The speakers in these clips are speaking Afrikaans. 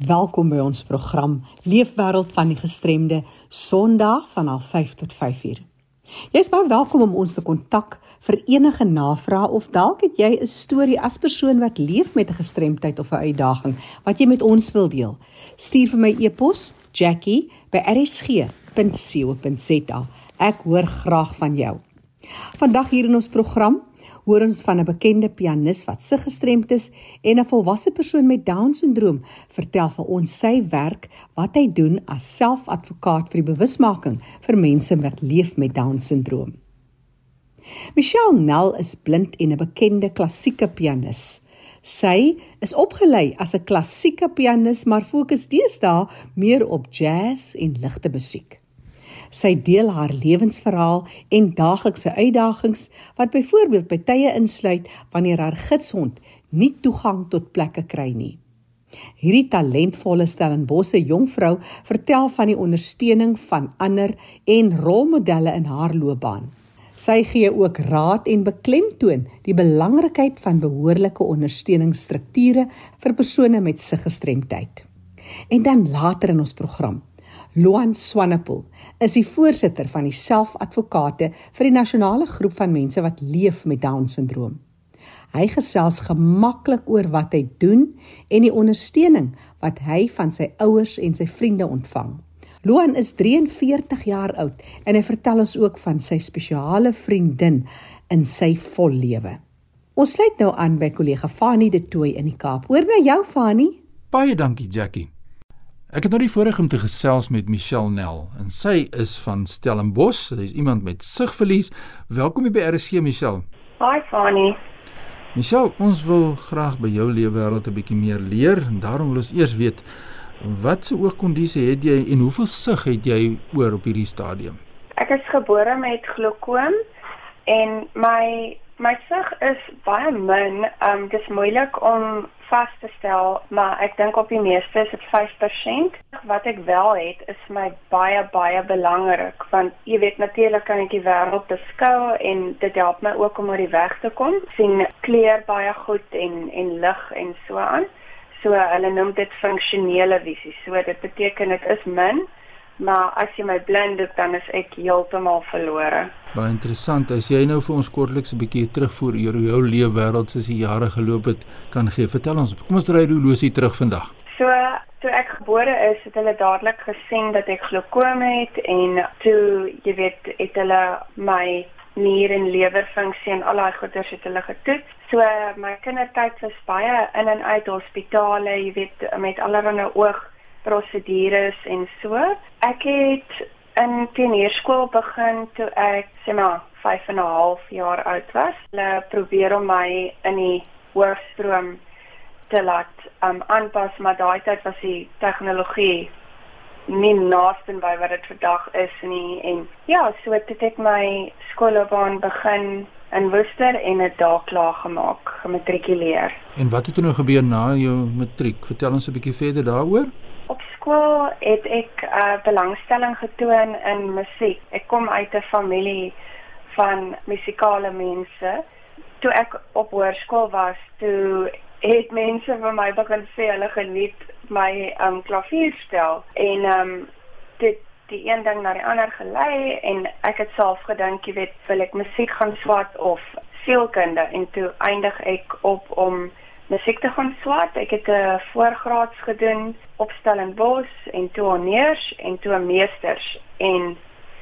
Welkom by ons program Leefwêreld van die Gestremde Sondag van 5 tot 5uur. Jy is baie welkom om ons te kontak vir enige navrae of dalk het jy 'n storie as persoon wat leef met 'n gestremdheid of 'n uitdaging wat jy met ons wil deel. Stuur vir my e-pos jackie@rsg.co.za. Ek hoor graag van jou. Vandag hier in ons program hoor ons van 'n bekende pianis wat sig gestremd is en 'n volwasse persoon met down-sindroom vertel vir ons sy werk wat hy doen as selfadvokaat vir die bewusmaking vir mense wat leef met down-sindroom. Michelle Nel is blind en 'n bekende klassieke pianis. Sy is opgelei as 'n klassieke pianis maar fokus deesdae meer op jazz en ligte musiek. Sy deel haar lewensverhaal en daaglikse uitdagings wat byvoorbeeld by tye insluit wanneer haar gidshond nie toegang tot plekke kry nie. Hierdie talentvolle Stellenbosse jongvrou vertel van die ondersteuning van ander en rolmodelle in haar loopbaan. Sy gee ook raad en beklemtoon die belangrikheid van behoorlike ondersteuningsstrukture vir persone met siggestremdheid. En dan later in ons program Loan Swanepoel is die voorsitter van die selfadvokate vir die nasionale groep van mense wat leef met Down-sindroom. Hy gesels gemaklik oor wat hy doen en die ondersteuning wat hy van sy ouers en sy vriende ontvang. Loan is 43 jaar oud en hy vertel ons ook van sy spesiale vriendin in sy vollewe. Ons sluit nou aan by kollega Fani de Tooy in die Kaap. Hoor nou jou Fani? Baie dankie Jackie. Ek het nou die voorreg om te gesels met Michelle Nel en sy is van Stellenbosch. Sy is iemand met sigverlies. Welkom by RC Michelle. Hi Fanny. Michelle, ons wil graag by jou lewenswêreld 'n bietjie meer leer en daarom wil ons eers weet wat se oogkondisie het jy en hoeveel sig het jy oor op hierdie stadium? Ek is gebore met glaukoom en my my sig is baie min. Um dis moeilik om vas te stel, maar ek dink op die meeste is dit 5%. Wat ek wel het is my baie baie belangrik want jy weet natuurlik kan ek die wêreld beskou en dit help my ook om oor die weg te kom. sien kleur baie goed en en lig en so aan. So hulle noem dit funksionele visie. So dit beteken dit is min, maar as jy my blind is dan is ek heeltemal verlore. Baie interessant. As jy nou vir ons kortliks 'n bietjie terugvoer oor jou lewe wêreld soos die jare geloop het, kan gee. Vertel ons. Kom ons draai die horlosie terug vandag. So, toe ek gebore is, het hulle dadelik gesien dat ek glaukoom het en toe, jy weet, het hulle my nier en lewerfunksie en al daai goeders het hulle getoets. So my kindertyd was baie in en uit hospitale, jy weet, met allerlei oog prosedures en so. Ek het in tienerskool begin toe ek sê maar 5 en 'n half jaar oud was. Hulle probeer om my in die hoofstroom te laat um, aanpas, maar daai tyd was die tegnologie nie naaste by wat dit vandag is nie en ja, so het ek my skoolloopbaan begin in Woester en dit daar klaar gemaak, gematrikuleer. En wat het toe nou gebeur na jou matriek? Vertel ons 'n bietjie verder daaroor skool het ek uh, belangstelling getoon in musiek. Ek kom uit 'n familie van musikale mense. Toe ek op hoërskool was, toe het mense vir my begin sê hulle geniet my um klavierspel en um dit die een ding na die ander gelei en ek het self gedink, jy weet, wil ek musiek gaan swat of sielkunde en toe eindig ek op om musiek te gaan swat. Ek het 'n voorgraads gedoen op Stellenbosch en toe honeurs en toe meesters en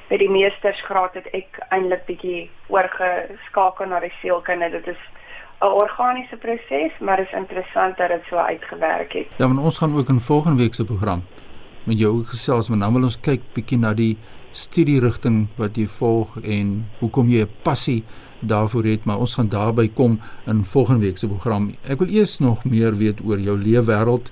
by die meestersgraad het ek eintlik bietjie oorgeskakel na die sielkunde. Dit is 'n organiese proses, maar is interessant dat dit so uitgewerk het. Ja, maar ons gaan ook in volgende week se program met jou gesels, maar nou wil ons kyk bietjie na die studierigting wat jy volg en hoekom jy 'n passie daarvoor het, maar ons gaan daarby kom in volgende week se program. Ek wil eers nog meer weet oor jou leefwêreld.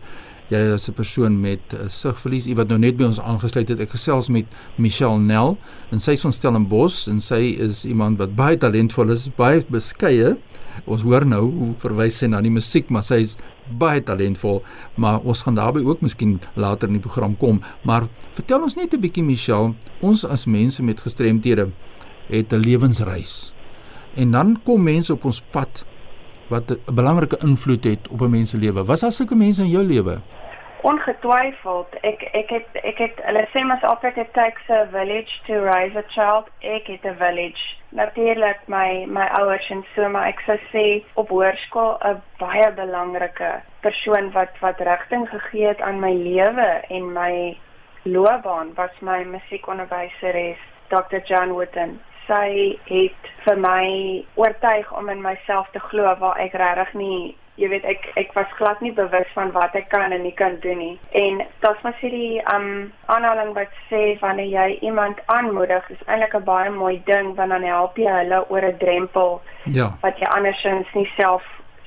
Jy is 'n persoon met uh, sigverlies, wat nou net by ons aangesluit het. Ek gesels met Michelle Nel en sy is van Stellenbosch en sy is iemand wat baie talentvol is, baie beskeie. Ons hoor nou hoe verwys sy na die musiek, maar sy is baie talentvol, maar ons gaan daarby ook miskien later in die program kom. Maar vertel ons net 'n bietjie Michelle, ons as mense met gestremthede het 'n lewensreis. En dan kom mense op ons pad wat 'n belangrike invloed het op 'n mens se lewe. Was daar sulke mense in jou lewe? ongetwyfeld ek ek het ek het hulle sê mos altyd it takes a village to raise a child ek het 'n village natuurlik my my ouers en so maar ek sou sê op hoërskool 'n baie belangrike persoon wat wat rigting gegee het aan my lewe en my loopbaan was my musiekonderwyseres Dr John Wooten sy het vir my oortuig om in myself te glo waar ek regtig nie jy weet ek ek was glad nie bewus van wat ek kan en nie kan doen nie. En daar's mos hierdie um aanhaling wat sê wanneer jy iemand aanmoedig, is eintlik 'n baie mooi ding want dan help jy hulle oor 'n drempel. Ja. Wat jy andersins nie self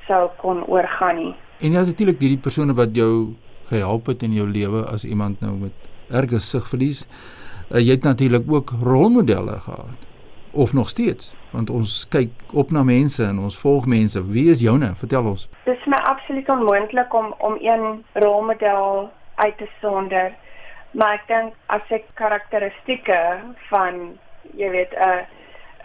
sou kon oorgaan nie. En ja, natuurlik hierdie persone wat jou gehelp het in jou lewe as iemand nou met erge sigverlies. Uh, jy het natuurlik ook rolmodelle gehad of nog steeds? Want ons kyk op na mense en ons volg mense. Wie is joune? Vertel ons. Dit is my absoluut onmoontlik om om een rolmodel uit te sonder. Maar ek dink as ek karakteristikke van jy weet 'n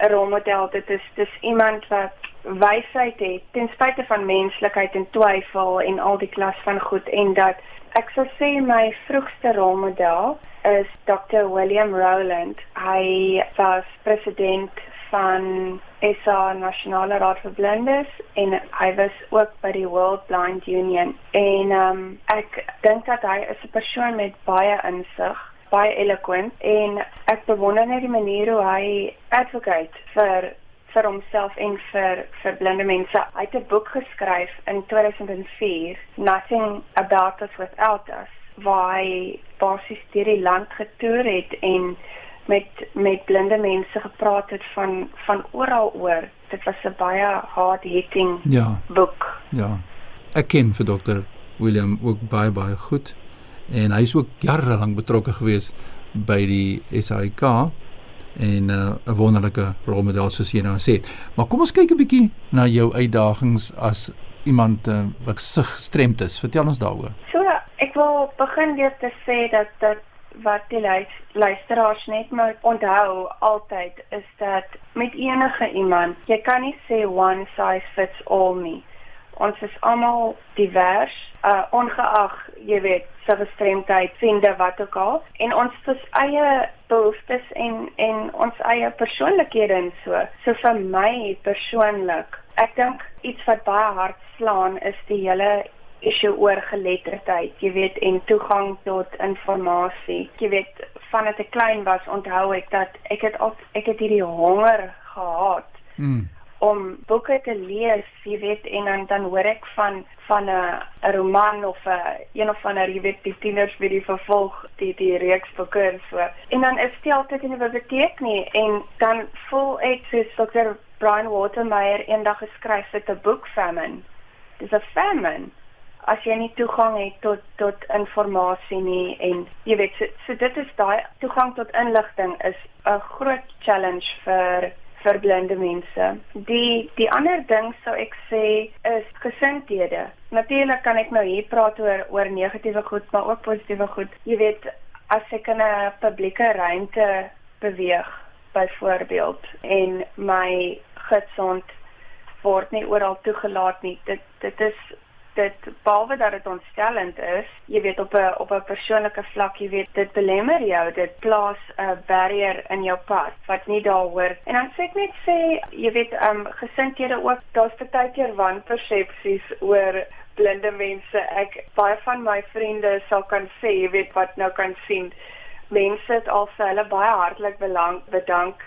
'n rolmodel dit is dis iemand wat wysheid het ten spyte van menslikheid en twyfel en al die klas van goed en dat ek sou sê my vroegste rolmodel is Dr. William Rowland. Hy was president van SA Nasionale Raad vir Blindes en hy was ook by die World Blind Union. En um, ek dink dat hy is 'n persoon met baie insig, baie eloquent en ek bewonder net die manier hoe hy advocate vir vir homself en vir vir blinde mense. Hy het 'n boek geskryf in 2004, Nothing About Us Without Us waar hy basies deur die land getoer het en met met blinde mense gepraat het van van oral oor. Dit was 'n baie hard hitting ja boek. ja ek ken vir dokter William ook baie baie goed en hy's ook jare lank betrokke gewees by die SAIK en 'n uh, wonderlike rolmodel soos jy nou sê. Maar kom ons kyk 'n bietjie na jou uitdagings as iemand uh, wat sig gestremd is. Vertel ons daaroor. So ek wil begin weer te sê dat dat wat die luisteraars net moet onthou altyd is dat met enige iemand, jy kan nie sê one size fits all nie. Ons is almal divers, uh ongeag, jy weet, se gestremdheid, siende wat ook al, en ons het eie behoeftes en en ons eie persoonlikhede en so. So vir my persoonlik, ek dink iets wat baie hard slaan is die hele issue oor geletterdheid, jy weet, en toegang tot inligting. Jy weet, vanaf ek klein was, onthou ek dat ek het al ek het hierdie honger gehad Mm. Om boeke te lees, jy weet, en dan dan hoor ek van van 'n 'n roman of 'n een, of ander, jy weet, die tieners wie die vervolg die die reeks boeke en so. En dan is dit altyd in die biblioteek nie en dan voel ek soos Dr. Brian Watermeyer eendag geskryf het 'n boek famine. Dis 'n famine as jy nie toegang het tot tot inligting nie en jy weet so, so dit is daai toegang tot inligting is 'n groot challenge vir vir blinde mense. Die die ander ding sou ek sê is gesindhede. Natuurlik kan ek nou hier praat oor oor negatiewe goed, maar ook positiewe goed. Jy weet as ek in 'n publieke ruimte beweeg byvoorbeeld en my gesond word nie oral toegelaat nie. Dit dit is dit behalwe dat dit ontstellend is, jy weet op 'n op 'n persoonlike vlak, jy weet dit belemmer jou, dit plaas 'n barrier in jou pad wat nie daar hoort. En dan sê ek net sê, jy weet, ehm um, gesindhede ook, daar's baie keer wanpersepsies oor blinde mense. Ek baie van my vriende sal kan sê, jy weet wat nou kan sien. Mense het al vir hulle baie hartlik belang bedank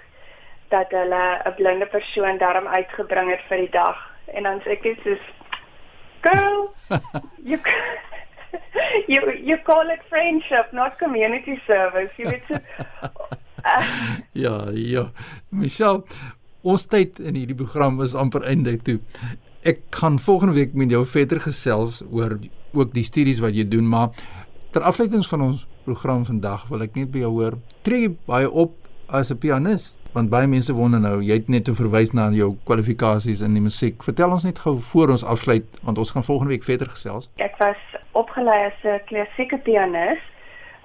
dat hulle 'n blinde persoon daarom uitgebring het vir die dag. En dan sê ek net soos girl, you you you call it friendship, not community service. You weet so. Uh, ja, ja. Michelle, ons tyd in hierdie program is amper einde toe. Ek gaan volgende week met jou verder gesels oor ook die studies wat jy doen, maar ter afsluitings van ons program vandag wil ek net by jou hoor. Tree jy baie op as 'n pianis? Want baie mense wonder nou jy het net te verwys na jou kwalifikasies in die musiek. Vertel ons net gou voor ons afsluit want ons gaan volgende week verder gesels. Ek was opgelei as 'n klassieke pianis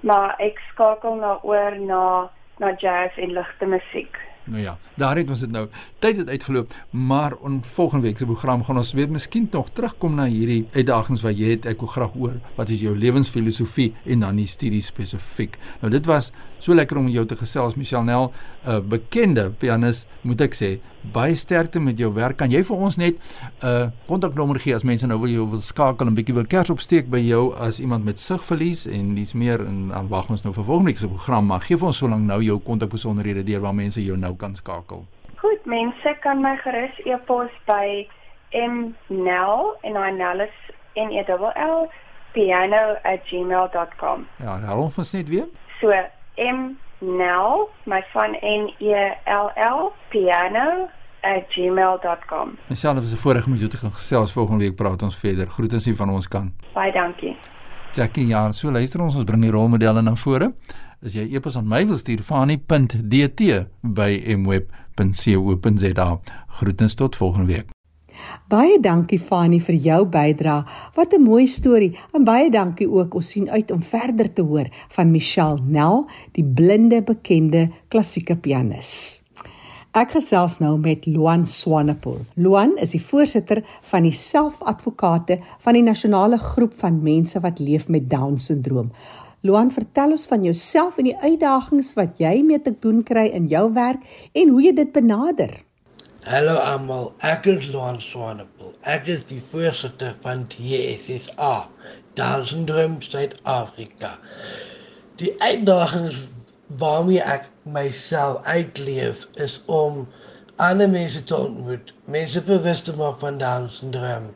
maar ek skakel nou oor na na jazz en ligte musiek Nou ja, daar het ons dit nou. Tyd het uitgeloop, maar in volgende week se program gaan ons weer miskien nog terugkom na hierdie uitdagings wat jy het. Ek wil graag hoor wat is jou lewensfilosofie en dan die studie spesifiek. Nou dit was so lekker om jou te gesels Michelle Nel, 'n uh, bekende pianis, moet ek sê. Baie sterkte met jou werk. Kan jy vir ons net 'n uh, kontaknommer gee as mense nou wil jou wil skakel en bietjie wil kers opsteek by jou as iemand met sigverlies en dis meer in aan wag ons nou vir volgende week se program, maar gee vir ons so lank nou jou kontakbesonderhede deur waar mense jou nou kan skakel? Goed, mense kan my gerus e-pos by mnel en hy nel is n e l l piano@gmail.com. Ja, herhaal ons net weer. So mnel, my van n e l l piano @gmail.com. Myself is 'n voorreg om jou te kan gesels. Volgende week praat ons verder. Groetens hier van ons kan. Baie dankie. Jackie, ja, so luister ons, ons bring die rolmodelle na vore. As jy e-pos aan my wil stuur, fani.dt by mweb.co.za. Groetens tot volgende week. Baie dankie Fani vir jou bydrae. Wat 'n mooi storie. En baie dankie ook. Ons sien uit om verder te hoor van Michelle Nel, die blinde bekende klassieke pianis. Ek gesels nou met Luan Swanepoel. Luan is die voorsitter van die selfadvokate van die nasionale groep van mense wat leef met Down-sindroom. Luan, vertel ons van jouself en die uitdagings wat jy mee te doen kry in jou werk en hoe jy dit benader. Hallo almal, ek is Luan Swanepoel. Ek is die voorsitter van TSSA, Down Syndrome Suid-Afrika. Die uitdagings waarmee ek myself uitleef is om ander mense te ontmoet, mense bewus te maak van Down Syndrome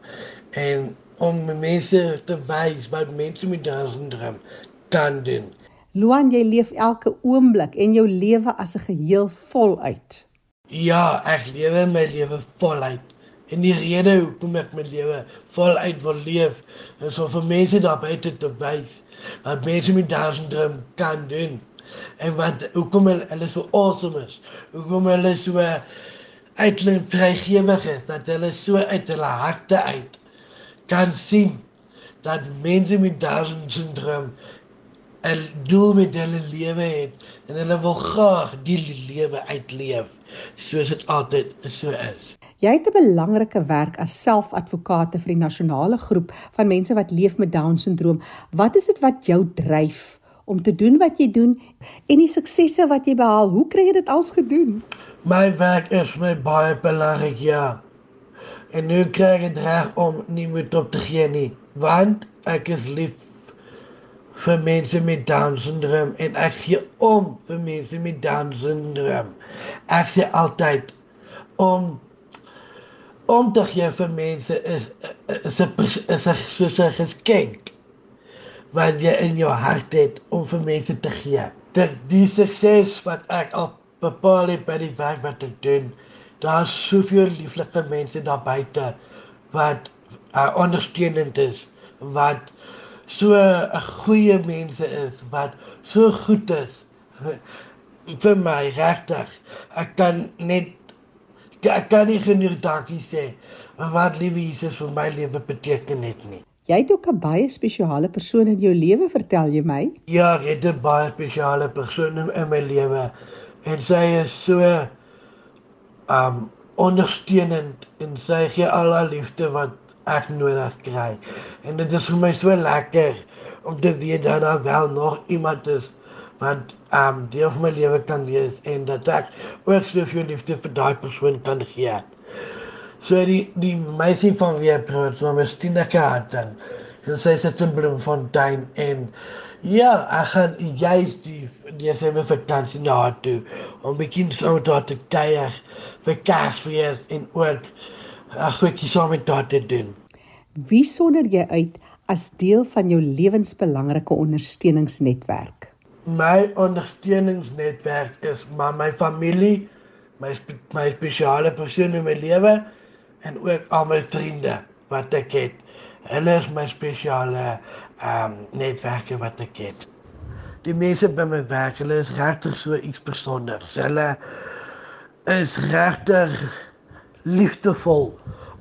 en om mense te wys wat mense met Down Syndrome kan doen. Luan, jy leef elke oomblik en jou lewe as 'n geheel voluit. Ja, ek lewe my lewe voluit. En die rede hoekom ek my lewe voluit wil leef, is om vir mense daar buite te wys wat mense met Down-syndroom kan doen. En wat hoekom hulle, hulle so awesome is. Hoekom hulle so uitlyn vrygewig is dat hulle so uit hulle harte uit kan sien dat mense met Down-syndroom 'n doel met hulle lewe het en hulle wil graag die lewe uitleef soos dit altyd so is. Jy het 'n belangrike werk as selfadvokate vir die nasionale groep van mense wat leef met Down-sindroom. Wat is dit wat jou dryf om te doen wat jy doen en die suksesse wat jy behaal? Hoe kry jy dit als gedoen? My werk is my baie belangrik, ja. En nu kry ek dit reg om nie moet op te gee nie, want ek is lief vir mense met down syndroom en ek gee om vir mense met down syndroom. Ek sê altyd om om te gee vir mense is is 'n is 'n soos 'n geskenk wat jy in jou hart het om vir mense te gee. Dit die sukses wat ek al bepaal het by die werk wat ek doen. Daar's soveel lieflike mense daar buite wat uh, ondersteunend is wat so 'n goeie mense is wat so goed is vir my regtig. Ek kan net ek kan nie genoeg dankie sê wat liewe Jesus vir my lewe beteken het nie. Jy het ook 'n baie spesiale persoon in jou lewe, vertel jy my? Ja, ek het 'n baie spesiale persoon in my lewe en sy is so um ondersteunend en sy gee al haar liefde wat ek nodig kry. En dit is vir my so lekker om te weet dat daar wel nog iemand is wat ehm um, deel van my lewe kan wees en dat ek ook soveel liefde vir daai persoon kan gee. So die die meisie van wie ek praat, so my Stina Kaarten. En sy sit in Bloemfontein en ja, ek gaan juist die sê my vakansie na toe om begin so daar te kuier vir Kersfees en ook 'n goedjie saam met te doen. Wie sonder jy uit as deel van jou lewensbelangrike ondersteuningsnetwerk? My ondersteuningsnetwerk is maar my familie, my spe my spesiale persone in my lewe en ook al my vriende wat ek het. Hulle is my spesiale ehm um, netwerke wat ek het. Die mense by my werk, hulle is regtig so iets besonders. Hulle is regtig liefdevol,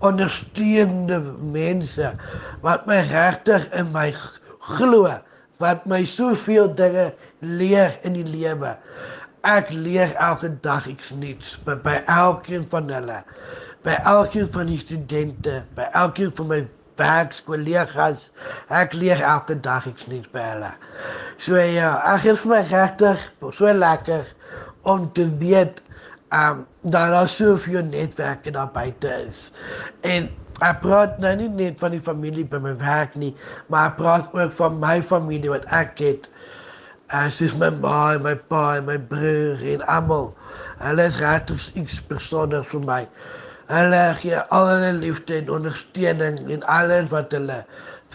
ondersteunende mense wat my regtig in my glo, wat my soveel dinge leer in die lewe. ek leer elke dag iets nuuts by, by elkeen van hulle. By elkeen van die studente, by elkeen van my werkskollegas. Ek leer elke dag iets nuuts by hulle. So ja, ek is my regtig so lekker om te weet um dat daar soveel netwerke daar buite is. En ek praat nou nie net van die familie by my werk nie, maar ek praat ook van my familie wat ek het. As is my ma, my pa, my broer en almal. Hulle is regtig iets persoonlik vir my. Hulle gee al hulle liefde en ondersteuning en alles wat hulle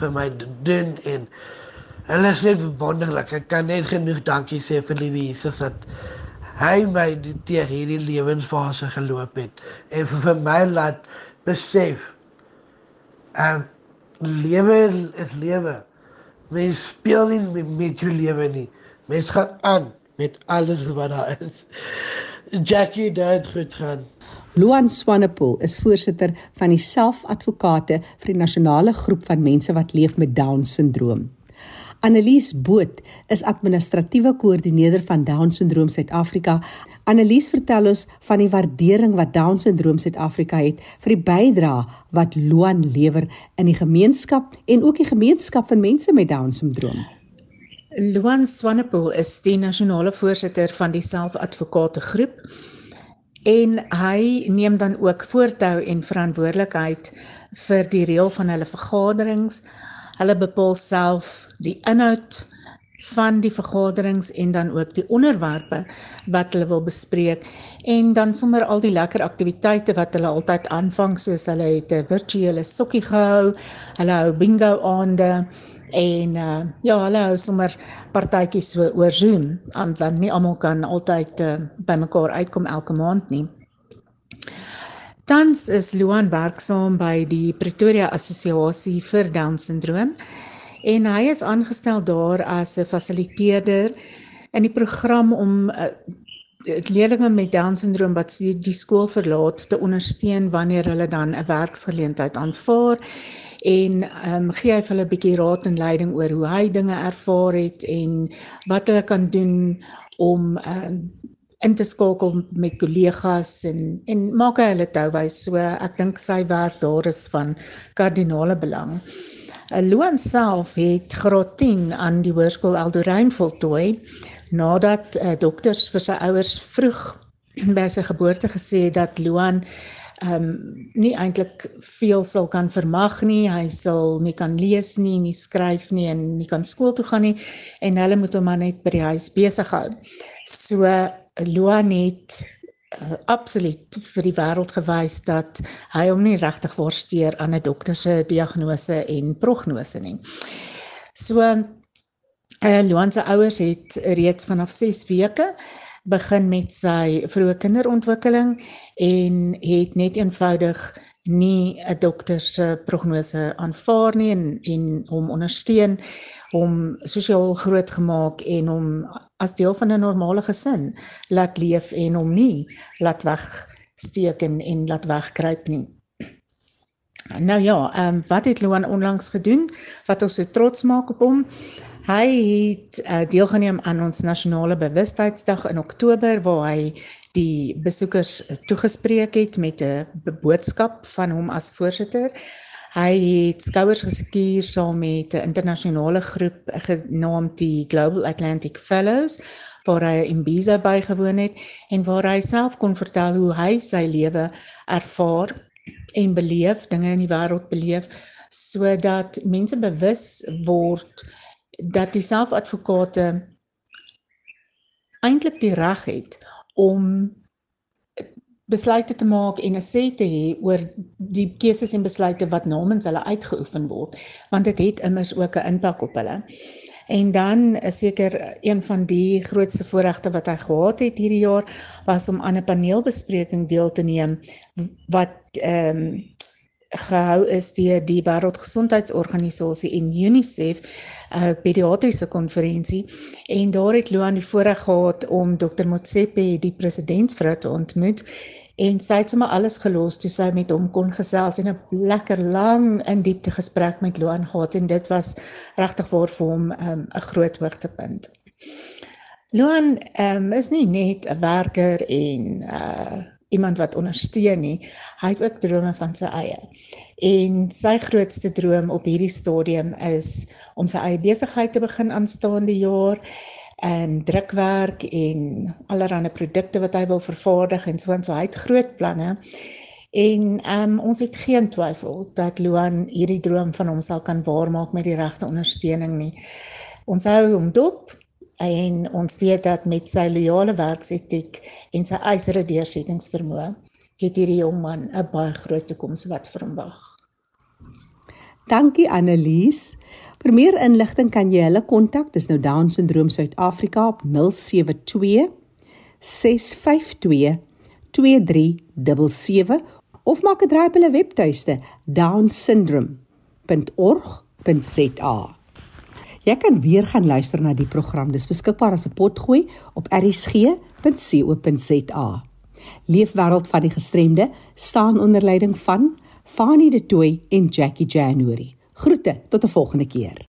vir my doen en hulle is net wonderlik. Ek kan net genoeg dankie sê vir die Jesus dat hy my deur hierdie lewensfase geloop het en vir my laat besef en lewe is lewe. Mens speel nie met, met jou lewe nie. Mens gaan aan met alles wat daar is. Jackie, dit goed gaan. Luan Swanepoel is voorsitter van die selfadvokate vir die nasionale groep van mense wat leef met Down-sindroom. Annelies Boot is administratiewe koördineerder van Down-sindroom Suid-Afrika. Annelies vertel ons van die waardering wat Down-sindroom Suid-Afrika het vir die bydrae wat Luan lewer in die gemeenskap en ook die gemeenskap van mense met Down-sindroom. Luan Swanepoel is die nasionale voorsitter van die selfadvokate groep en hy neem dan ook voortou en verantwoordelikheid vir die reël van hulle vergaderings Hulle bepaal self die inhoud van die vergaderings en dan ook die onderwerpe wat hulle wil bespreek en dan sommer al die lekker aktiwiteite wat hulle altyd aanvang soos hulle het 'n virtuele sokkie gehou, hulle hou bingo aande en uh, ja, hulle hou sommer partytjies so oor Zoom, want nie almal kan altyd uh, bymekaar uitkom elke maand nie. Tans is Luan werksaam by die Pretoria Assosiasie vir Down syndroom en hy is aangestel daar as 'n fasiliteerder in die program om uh, leerders met Down syndroom wat die skool verlaat te ondersteun wanneer hulle dan 'n werksgeleentheid aanvaar en ehm um, gee hy vir hulle 'n bietjie raad en leiding oor hoe hy dinge ervaar het en wat hulle kan doen om ehm um, in te skakel met kollegas en en maak hy hulle touwys so ek dink sy werk daar is van kardinale belang. Luan self het graad 10 aan die hoërskool Eldorein voltooi nadat uh, dokters vir sy ouers vroeg by sy geboorte gesê het dat Luan ehm um, nie eintlik veel sal kan vermag nie. Hy sal nie kan lees nie, nie skryf nie en nie kan skool toe gaan nie en hulle moet hom maar net by die huis besig hou. So Luan het uh, absoluut vir die wêreld gewys dat hy hom nie regtig worsteer aan 'n dokter se diagnose en prognose nie. So uh, Luan se ouers het reeds vanaf 6 weke begin met sy vroeë kinderontwikkeling en het net eenvoudig nie 'n dokter se prognose aanvaar nie en en hom ondersteun hom sosiaal grootgemaak en hom as deel van 'n normale gesin laat leef en hom nie laat wegsteek en en laat wegkruip nie. Nou ja, ehm um, wat het Luan onlangs gedoen wat ons so trots maak op hom? Hy het uh, deelgeneem aan ons nasionale bewustheidsdag in Oktober waar hy die besoekers toegespreek het met 'n boodskap van hom as voorsitter. Hy het skouers geskuur saam met 'n internasionale groep genaamd die Global Atlantic Fellows waar hy in Ibiza bygewoon het en waar hy self kon vertel hoe hy sy lewe ervaar en beleef, dinge in die wêreld beleef sodat mense bewus word dat die selfadvokate eintlik die reg het om besluite te maak en 'n sê te hê oor die keuses en besluite wat namens hulle uitgeoefen word want dit het immers ook 'n impak op hulle. En dan is seker een van die grootste voorregte wat hy gehad het hierdie jaar was om aan 'n paneelbespreking deel te neem wat ehm um, gehou is deur die Wêreldgesondheidsorganisasie en UNICEF 'n uh, pediatriese konferensie en daar het Luan die voorreg gehad om Dr Motsepe die presidentsvrou te ontmoet en sy het sommer alles gelos toe sy met hom kon gesels en 'n lekker lang in diepte gesprek met Luan gehad en dit was regtig waar vir hom um, 'n um, groot hoogtepunt. Luan um, is nie net 'n werker en uh iemand wat ondersteun nie. Hy het ook drome van sy eie. En sy grootste droom op hierdie stadium is om sy eie besigheid te begin aanstaande jaar en drukwerk en allerlei produkte wat hy wil vervaardig en so en so hy het groot planne. En um, ons het geen twyfel dat Luan hierdie droom van hom sal kan waarmaak met die regte ondersteuning nie. Ons hou hom dop en ons weet dat met sy loyale werksetiek en sy eisere deursettingsvermoë het hierdie jong man 'n baie groot toekoms wat vir hom wag. Dankie Annelies. Vir meer inligting kan jy hulle kontak. Dis nou Down Syndroom Suid-Afrika op 072 652 2377 of maak 'n draai op hulle webtuiste downsyndrome.org.za. Jy kan weer gaan luister na die program. Dis beskikbaar as 'n potgooi op rsg.co.za. Leefwêreld van die gestremde staan onder leiding van Fanie De Tooy en Jackie January. Groete tot 'n volgende keer.